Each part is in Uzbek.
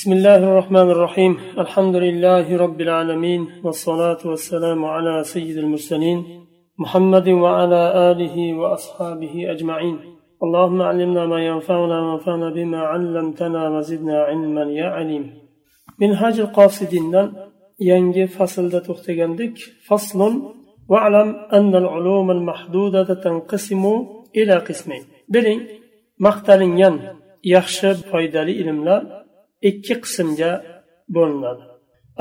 بسم الله الرحمن الرحيم. الحمد لله رب العالمين والصلاة والسلام على سيد المرسلين محمد وعلى آله وأصحابه أجمعين. اللهم علمنا ما ينفعنا وانفعنا بما علمتنا وزدنا علما يا عليم. منهاج القاصدين ينجي فصل تختجندك فصل واعلم أن العلوم المحدودة تنقسم إلى قسمين. بلين مقتلين يخشب فايدالي إلملا ikki qismga bo'linadi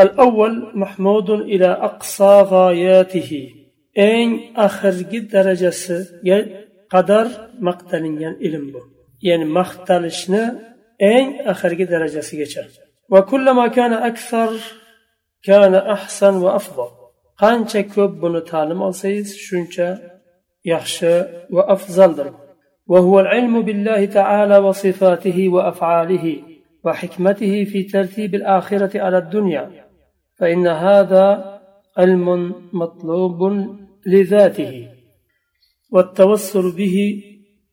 al avval mahmudun ila aqsa g'oyatihi eng oxirgi darajasiga qadar maqtalingan ilm bu ya'ni maqtalishni eng oxirgi darajasigacha va kullama kana aksar kana ahsan va afzal qancha ko'p buni ta'lim olsangiz shuncha yaxshi va afzaldir وهو العلم بالله تعالى وصفاته وافعاله وحكمته في ترتيب الآخرة على الدنيا فإن هذا علم مطلوب لذاته والتوسل به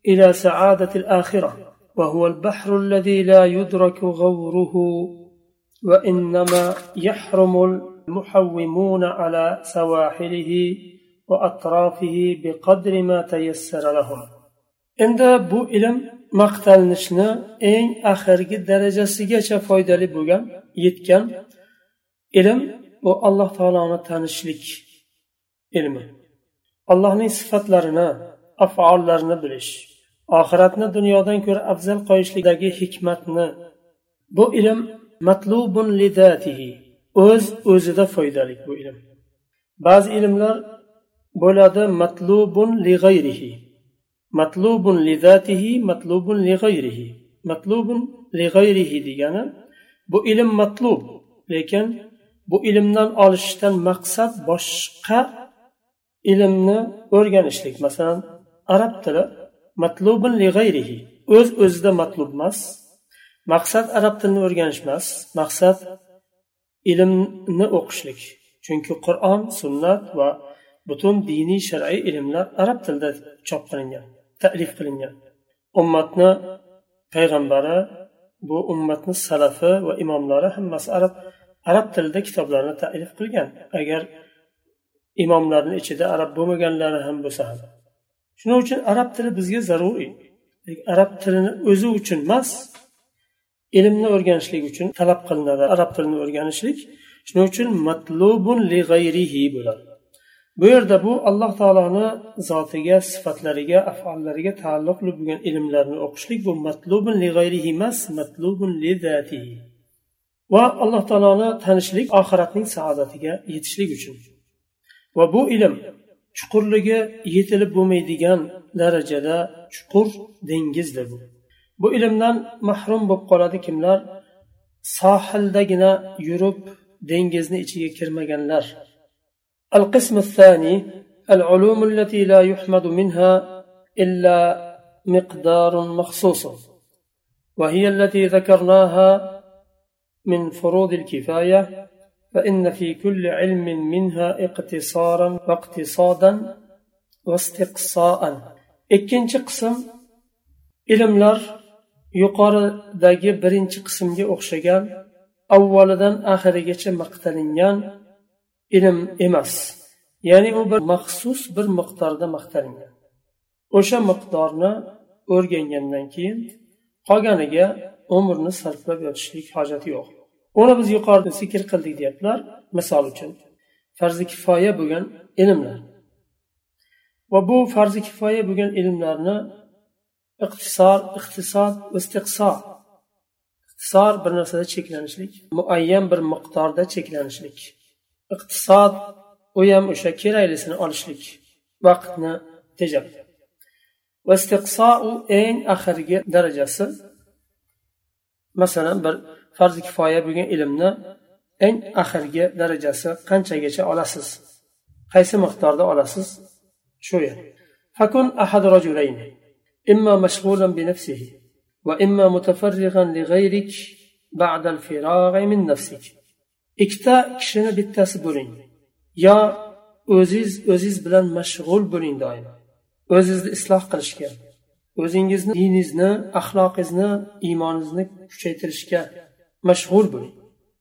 إلى سعادة الآخرة وهو البحر الذي لا يدرك غوره وإنما يحرم المحومون على سواحله وأطرافه بقدر ما تيسر لهم. عند بو علم maqtalinishni eng oxirgi darajasigacha foydali bo'lgan yetgan ilm bu alloh taoloni tanishlik ilmi. Allohning sifatlarini afollarini bilish oxiratni dunyodan ko'ra afzal qo'yishlikdagi hikmatni bu ilm matlubun lidatihi o'z o'zida foydali bu ilm. Ba'zi ilmlar bo'ladi matlubun li g'ayrihi matlubun lizatihi matlubun li g'ayrihi. Matlubun li g'ayrihi degani bu ilm matlub lekin bu ilmdan olishdan maqsad boshqa ilmni o'rganishlik. Masalan arab tili matlubun li g'ayrihi. O'z o'zida matlub emas. Maqsad arab tilini o'rganish emas. Maqsad ilmni o'qishlik. Chunki qur'on sunnat va butun diniy shar'iy ilmlar arab tilida chop qilingan. Ta'lif qilingan. Ummatni payg'ambari bu ummatni salafi va imomlari hammasi arab arab tilida kitoblarni ta'lif qilgan. Agar imomlarni ichida arab bo'lmaganlari ham bo'lsa ham. Shuning uchun arab tili bizga zaruriy. Arab tilini o'zi uchun emas ilmni o'rganishlik uchun talab qilinadi arab tilini o'rganishlik. Shuning uchun matlubun li g'ayrihi bo'ladi. Bu yerda bu alloh taoloni zotiga sifatlariga afollariga taalluqli bo'lgan ilmlarni o'qishlik bu matlubun li g'ayrihi emas matlubun li zatihi. Va alloh taoloni tanishlik oxiratning saodatiga yetishlik uchun. Va bu ilm chuqurligi yetilib bo'lmaydigan darajada chuqur dengizdir bu. Bu ilmdan mahrum bo'lib qoladi kimlar? Sohildagina yurib dengizni ichiga kirmaganlar. القسم الثاني العلوم التي لا يحمد منها إلا مقدار مخصوص وهي التي ذكرناها من فروض الكفاية فإن في كل علم منها اقتصارا واقتصادا واستقصاء. ikkinchi qism ilmlar yuqoridagi birinchi qismga o'xshagan avvalidan oxirigacha maqtalingan ilm emas. Ya'ni u bir maxsus bir miqdorda maqtalingan. O'sha miqdorni o'rgangandan keyin qolganiga umrni sarflab yotishlik hojati yo'q. Uni biz yuqorida zikr qildik deyaptilar misol uchun farzi kifoya bo'lgan ilmlar. Va bu farzi kifoya bo'lgan ilmlarni iqtisor iqtisod istiqso iqtisor bir narsada cheklanishlik muayyan bir miqdorda cheklanishlik iqtisod u ham o'sha keraklisini olishlik vaqtni tejab. U eng oxirgi darajasi masalan bir farzi kifoya bo'lgan ilmni eng oxirgi darajasi qanchagacha olasiz? Qaysi miqdorda olasiz? Shu yer. Fakun ahad rajulayn imma mashg'ulan bi nafsihi va imma mutafarrigan li g'ayrik ikkita kishini bittasi bo'ling. Yo o'ziz o'ziz bilan mashg'ul bo'ling doim. O'zizni isloh qilishga o'zingizni diningizni axloqingizni iymoningizni kuchaytirishga mashg'ul bo'ling.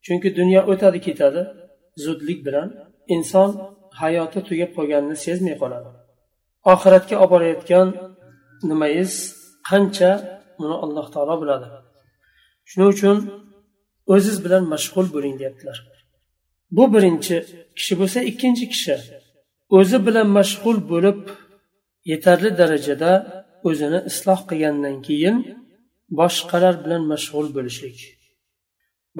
Chunki dunyo o'tadi ketadi. Zudlik bilan inson hayoti tugab qolganini sezmay qoladi. Oxiratga olib borayotgan nimangiz qancha? Buni alloh taolo biladi. Shuning uchun o'ziz bilan mashg'ul bo'ling deyaptilar bu birinchi kishi bo'lsa ikkinchi kishi o'zi bilan mashg'ul bo'lib yetarli darajada o'zini isloh qilgandan keyin boshqalar bilan mashg'ul bo'lishlik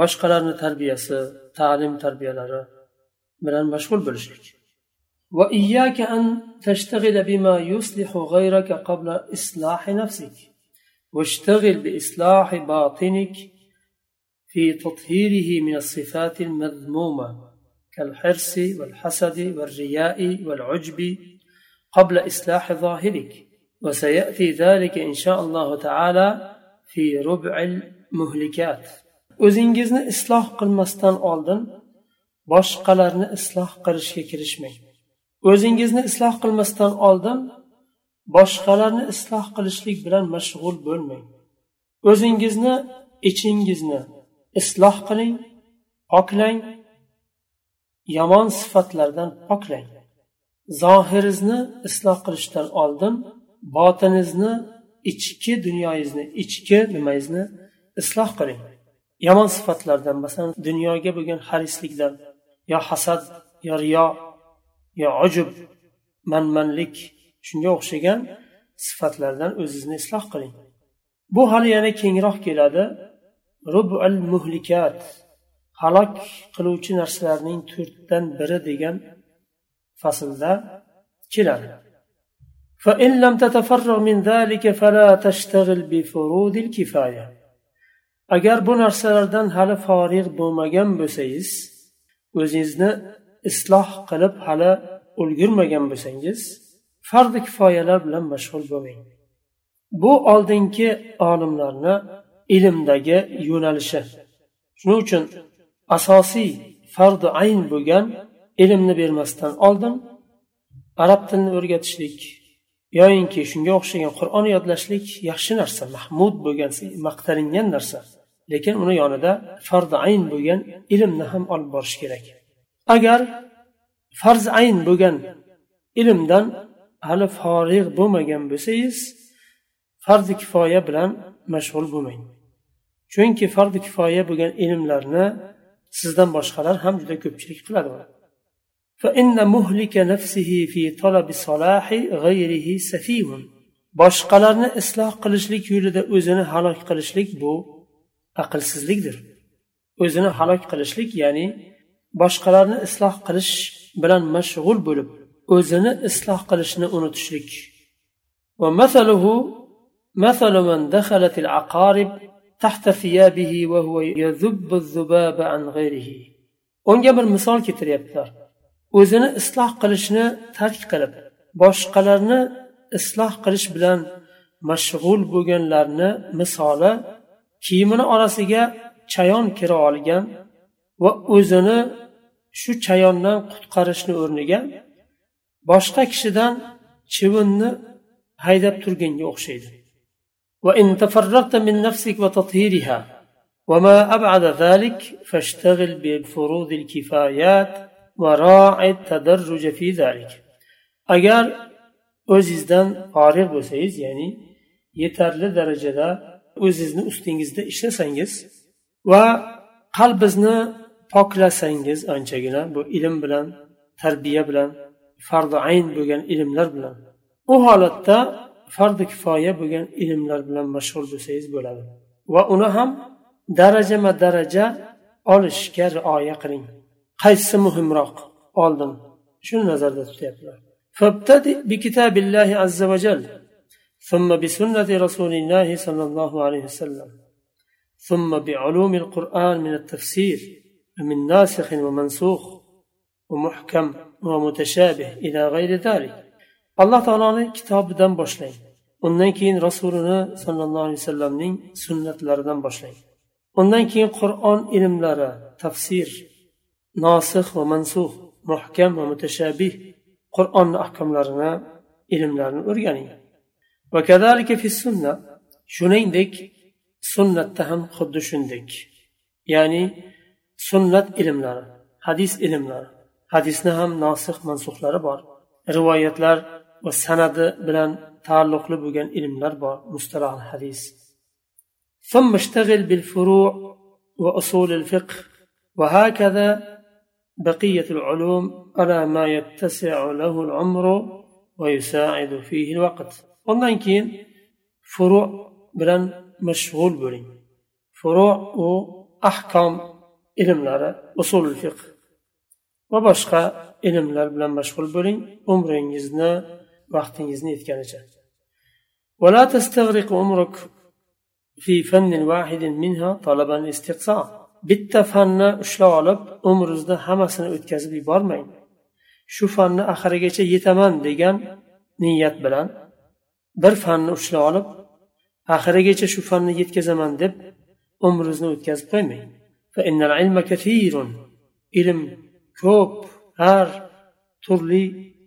boshqalarni tarbiyasi ta'lim tarbiyalari bilan mashg'ul bo'lishlik وإياك أن تشتغل بما يصلح غيرك قبل إصلاح نفسك واشتغل بإصلاح باطنك في تطهيره من الصفات المذمومة كالحرص والحسد والرياء والعجب قبل إصلاح ظاهرك وسيأتي ذلك إن شاء الله تعالى في ربع المهلكات o'zingizni isloh qilmasdan oldin boshqalarni isloh qilishga kirishmang o'zingizni isloh qilmasdan oldin boshqalarni isloh qilishlik bilan mashg'ul bo'lmang o'zingizni ichingizni isloh qiling poklang yomon sifatlardan poklang. Zohiringizni isloh qilishdan oldin botiningizni ichki dunyoyingizni ichki nimangizni isloh qiling. Yomon sifatlardan masalan dunyoga bo'lgan harislikdan yo hasad yo riyo yo ujub manmanlik shunga o'xshagan sifatlardan o'zingizni isloh qiling. Bu hali yana kengroq keladi. rubul muhlikat halok qiluvchi narsalarning to'rtdan biri degan faslda keladi فإن لم تتفرغ من ذلك فلا تشتغل بفروض الكفاية agar bu narsalardan hali forig' bo'lmagan bo'lsangiz o'zingizni isloh qilib hali ulgurmagan bo'lsangiz fardi kifoyalar bilan mashg'ul bo'lmang bu oldingi olimlarni ilmdagi yo'nalishi. Shuning uchun asosiy fardi ayn bo'lgan ilmni bermasdan oldin arab tilini o'rgatishlik yoyinki shunga o'xshagan qur'on yodlashlik yaxshi narsa mahmud bo'lgan maqtalingan narsa. Lekin uni yonida farzi ayn bo'lgan ilmni ham olib borish kerak. Agar farz ayn bo'lgan ilmdan hali forig' bo'lmagan bo'lsangiz farzi kifoya bilan mashg'ul bo'lmang. Chunki farzi kifoya bo'lgan ilmlarni sizdan boshqalar ham juda ko'pchilik qiladi. Boshqalarni isloh qilishlik yo'lida o'zini halok qilishlik bu aqlsizlikdir. O'zini halok qilishlik ya'ni boshqalarni isloh qilish bilan mashg'ul bo'lib o'zini isloh qilishni unutishlik. مثل من دخلت العقارب تحت ثيابه وهو يذب الذباب عن غيره unga bir misol keltiryaptilar o'zini isloh qilishni tark qilib boshqalarni isloh qilish bilan mashg'ul bo'lganlarni misoli kiyimini orasiga chayon kira olgan va o'zini shu chayondan qutqarishni o'rniga boshqa kishidan chivinni haydab turganga o'xshaydi وإن تفرغت من نفسك وتطهيرها وما أبعد ذلك فاشتغل بفروض الكفايات وراعي التدرج في ذلك agar o'zingizdan forig' bo'lsangiz ya'ni yetarli darajada o'zingizni ustingizda ishlasangiz va qalbingizni poklasangiz anchagina bu ilm bilan tarbiya bilan fardi ayn bo'lgan ilmlar bilan u holatda fardi kifoya bo'lgan ilmlar bilan mashg'ul bo'lsangiz bo'ladi va uni ham darajama daraja olishga rioya qiling qaysi muhimroq oldin shuni nazarda tutyaptilar فابتدئ بكتاب الله عز وجل ثم بسنة رسول الله صلى الله عليه وسلم ثم بعلوم القرآن من التفسير من ناسخ ومنسوخ ومحكم ومتشابه إلى غير ذلك alloh taoloni kitobidan boshlang. Undan keyin rasulini sollallohu alayhi vasallamning sunnatlaridan boshlang. Undan keyin qur'on ilmlari tafsir nosih va mansuh muhkam va mutashabih qur'onni ahkomlarini ilmlarini o'rganing. Shuningdek sunnatda ham xuddi shunday ya'ni sunnat ilmlari hadis ilmlari hadisni ham nosih mansuhlari bor. Rivoyatlar va sanadi bilan taalluqli bo'lgan ilmlar bor. Mustaroh ثم اشتغل بالفروع وأصول الفقه وهكذا بقية العلوم على ما يتسع له العمر ويساعد فيه الوقت ومن كين فروع بلن مشغول بري فروع وأحكام علم أصول الفقه وبشقى علم لر بلن مشغول بري عمر vaqtingizni yetganicha ولا تستغرق عمرك في فن واحد منها طلبا الاستقصاء bitta fanni ushlab olib umringizni hammasini o'tkazib yubormang shu fanni oxirigacha yetaman degan niyat bilan bir fanni ushlab olib oxirigacha shu fanni yetkazaman deb umringizni o'tkazib qo'ymang ilm ko'p har turli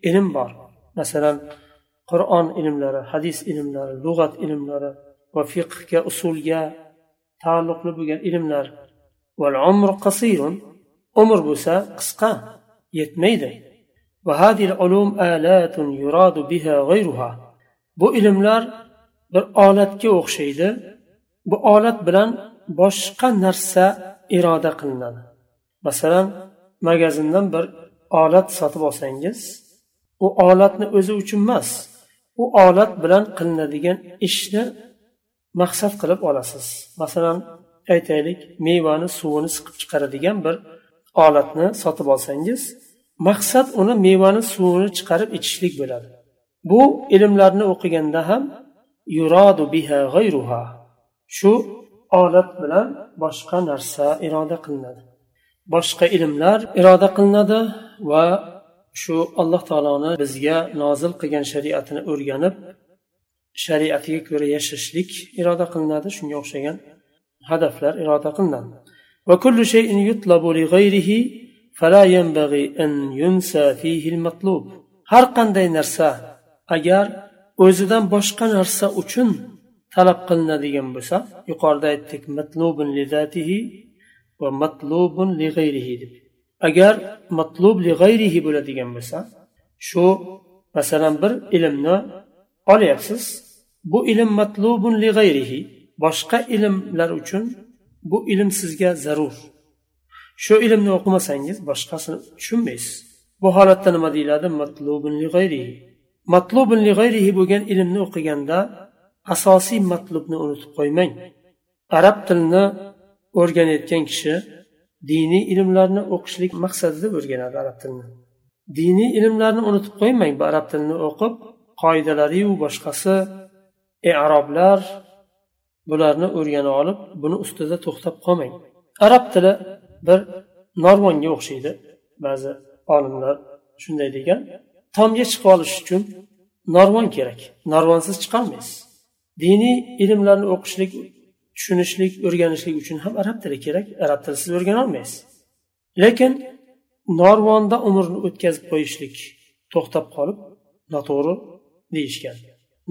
ilm bor Masalan qur'on ilmlari hadis ilmlari lug'at ilmlari va fiqhga usulga taalluqli bo'lgan ilmlar. Umr bo'lsa qisqa yetmaydi. Bu ilmlar bir olatga o'xshaydi. Bu olat bilan boshqa narsa iroda qilinadi. Masalan magazindan bir olat sotib olsangiz u olatni o'zi uchun emas. U olat bilan qilinadigan ishni maqsad qilib olasiz. Masalan aytaylik mevani suvini siqib chiqaradigan bir olatni sotib olsangiz maqsad uni mevani suvini chiqarib ichishlik bo'ladi. Bu ilmlarni o'qiganda ham yuradu biha g'ayruha. Shu olat bilan boshqa narsa iroda qilinadi. Boshqa ilmlar iroda qilinadi va shu alloh taoloni bizga nozil qilgan shariatini o'rganib shariatiga ko'ra yashashlik iroda qilinadi shunga o'xshagan hadaflar iroda qilinadi وكل شيء يطلب لغيره فلا ينبغي أن ينسى فيه المطلوب har qanday narsa agar o'zidan boshqa narsa uchun talab qilinadigan bo'lsa yuqorida aytdik matlubun lidatihi va matlubun li g'ayrihi deb Agar matlub li g'ayrihi bo'ladigan bo'lsa shu masalan bir ilmni olyapsiz bu ilm matlubun li g'ayrihi boshqa ilmlar uchun bu ilm sizga zarur. Shu ilmni o'qimasangiz boshqasini tushunmaysiz. Bu holatda nima deyiladi? Matlubun li g'ayrihi. Matlubun li g'ayrihi bo'lgan ilmni o'qiganda asosiy matlubni unutib qo'ymang. Arab tilini o'rganayotgan kishi diniy ilmlarni o'qishlik maqsadida o'rganadi arab tilini. Diniy ilmlarni unutib qo'ymang bu arab tilini o'qib qoidalariyu boshqasi aroblar bularni o'rganib olib buni ustida to'xtab qolmang. Arab tili bir normonga o'xshaydi. Ba'zi olimlar shunday degan tomga chiqib olish uchun norvon kerak norvonsiz chiqolmaysiz diniy ilmlarni o'qishlik tushunishlik o'rganishlik uchun ham arab tili kerak arab tilisiz o'rgana olmaysiz lekin narvonda umrni o'tkazib qo'yishlik to'xtab qolib noto'g'ri deyishgan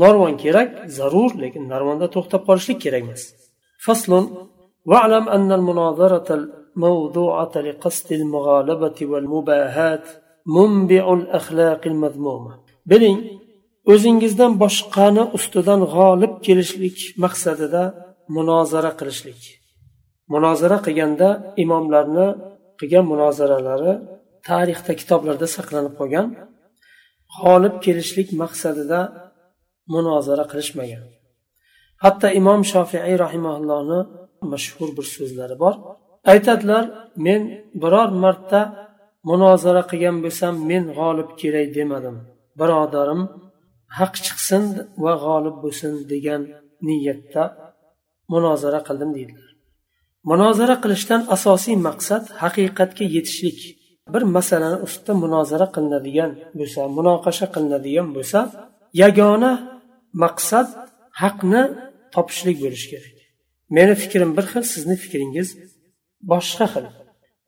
narvon kerak zarur lekin narvonda to'xtab qolishlik kerak emas faslun واعلم أن المناظرة الموضوعة لقصد المغالبة والمباهات منبع الأخلاق المذمومة biling o'zingizdan boshqani ustidan g'olib kelishlik maqsadida munozara qilishlik. Munozara qilganda imomlarni qilgan munozaralari tarixda kitoblarda saqlanib qolgan g'olib kelishlik maqsadida munozara qilishmagan. Hatto imom shofiiy rahimaullohni mashhur bir so'zlari bor. Aytadilar men biror marta munozara qilgan bo'lsam men g'olib kelay demadim. Birodarim haq chiqsin va g'olib bo'lsin degan niyatda munozara qildim deydilar. Munozara qilishdan asosiy maqsad haqiqatga yetishlik. Bir masalani ustida munozara qilinadigan bo'lsa munoqasha qilinadigan bo'lsa yagona maqsad haqni topishlik bo'lishi kerak. Meni fikrim bir xil sizni fikringiz boshqa xil.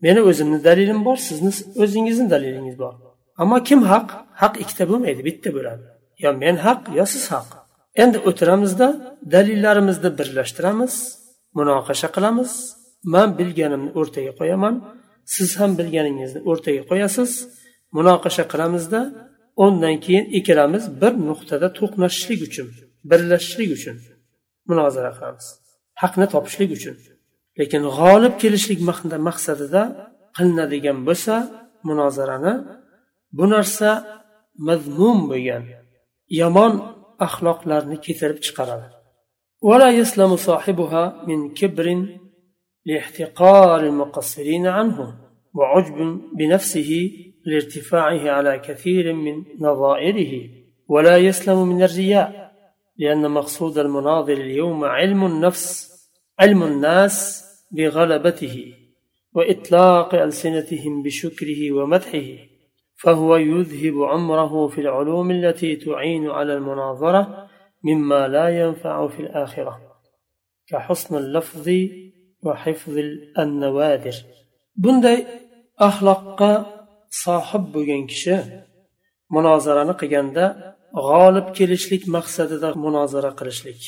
Meni o'zimni dalilim bor sizni o'zingizni dalilingiz bor. Ammo kim haq? Haq ikkita bo'lmaydi bitta bo'ladi. Yo men haq yo siz haq. Endi o'tiramizda dalillarimizni birlashtiramiz munoqasha qilamiz. Man bilganimni o'rtaga qo'yaman. Siz ham bilganingizni o'rtaga qo'yasiz. Munoqasha qilamizda. Undan keyin ikkalamiz bir nuqtada to'qnashishlik uchun birlashishlik uchun munozara qilamiz. Haqni topishlik uchun. Lekin g'olib kelishlik maqsadida qilinadigan bo'lsa munozarani bu narsa mazmum bo'lgan yomon axloqlarni keltirib chiqaradi ولا يسلم صاحبها من كبر لاحتقار المقصرين عنه وعجب بنفسه لارتفاعه على كثير من نظائره. ولا يسلم من الرياء لأن مقصود المناظر اليوم علم النفس علم الناس بغلبته وإطلاق ألسنتهم بشكره ومدحه. فهو يذهب عمره في العلوم التي تعين على المناظرة مما لا ينفع في الآخرة كحسن اللفظ وحفظ النوادر bunday axloqqa sohib bo'lgan kishi munozarani qilganda g'olib kelishlik maqsadida munozara qilishlik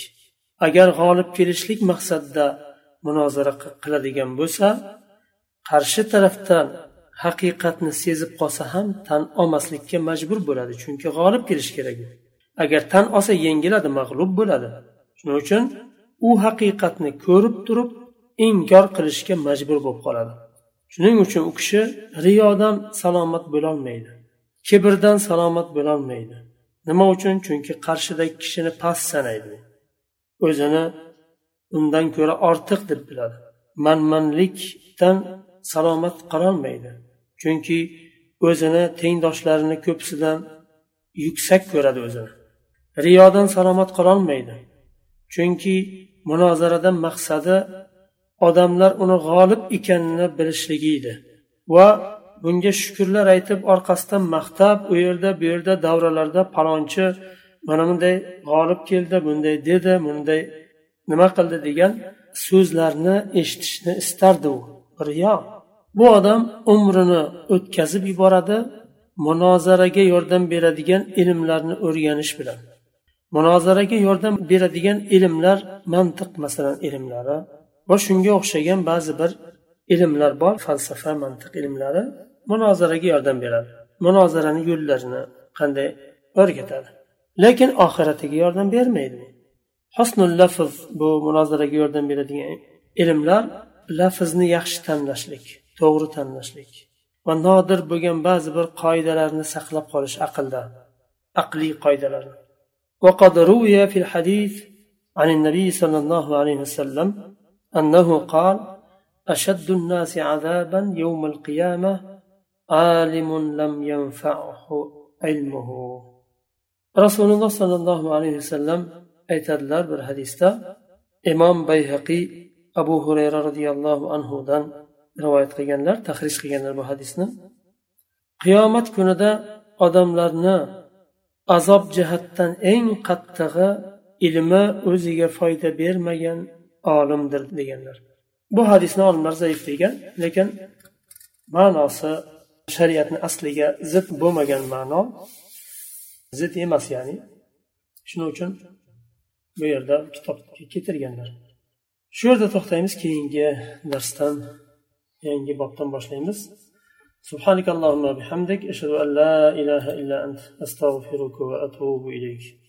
agar g'olib kelishlik maqsadida munozara qiladigan bo'lsa qarshi tarafdan haqiqatni sezib qolsa ham tan olmaslikka majbur bo'ladi chunki g'olib kelish kerak. Agar tan olsa yengiladi mag'lub bo'ladi. Shuning uchun u haqiqatni ko'rib turib inkor qilishga majbur bo'lib qoladi. Shuning uchun u kishi riyodan salomat bo'lolmaydi kibrdan salomat bo'lolmaydi. Nima uchun? Chunki qarshidagi kishini past sanaydi. O'zini undan ko'ra ortiq deb biladi. Manmanlikdan salomat qololmaydi. Chunki o'zini tengdoshlarini ko'pisidan yuksak ko'radi o'zini. Riyodan salomat qololmaydi. Chunki munozaradan maqsadi odamlar uni g'olib ekanini bilishligi edi va bunga shukurlar aytib orqasidan maqtab u yerda bu yerda davralarda palonchi mana bunday g'olib keldi bunday dedi bunday nima qildi degan so'zlarni eshitishni istardi u. Riyo. Bu odam umrini o'tkazib yuboradi munozaraga yordam beradigan ilmlarni o'rganish bilan. Munozaraga yordam beradigan ilmlar mantiq masalan ilmlari va shunga o'xshagan ba'zi bir ilmlar bor falsafa mantiq ilmlari munozaraga yordam beradi. Munozarani yo'llarini qanday o'rgatadi? Lekin oxiratiga yordam bermaydi. Husnul lafz bu munozaraga yordam beradigan ilmlar lafzni yaxshi tanlashlik to'g'ri tanlashlik. Va nodir bo'lgan ba'zi bir qoidalarni saqlab qolish aqlda aqliy qoidalarni. وقد روي في الحديث عن النبي صلى الله عليه وسلم أنه قال أشد الناس عذابا يوم القيامة عالم لم ينفعه علمه. رسول الله صلى الله عليه وسلم أيتدلر بالحديث إمام بيهقي أبو هريرة رضي الله عنه دان rivoyat qilganlar tahrij qilganlar bu hadisni. Qiyomat kunida odamlarni azob jihatdan eng qattig'i ilmi o'ziga foyda bermagan olimdir deganlar. Bu hadisni olimlar zaif degan lekin ma'nosi shariatni asliga zid bo'lmagan ma'no zid emas ya'ni. Shuning uchun bu yerda kitobga keltirganlar shu yerda to'xtaymiz keyingi darsdan. Yangi bobdan boshlaymiz. سبحانك اللهم وبحمدك أشهد أن لا إله إلا أنت أستغفرك وأتوب إليك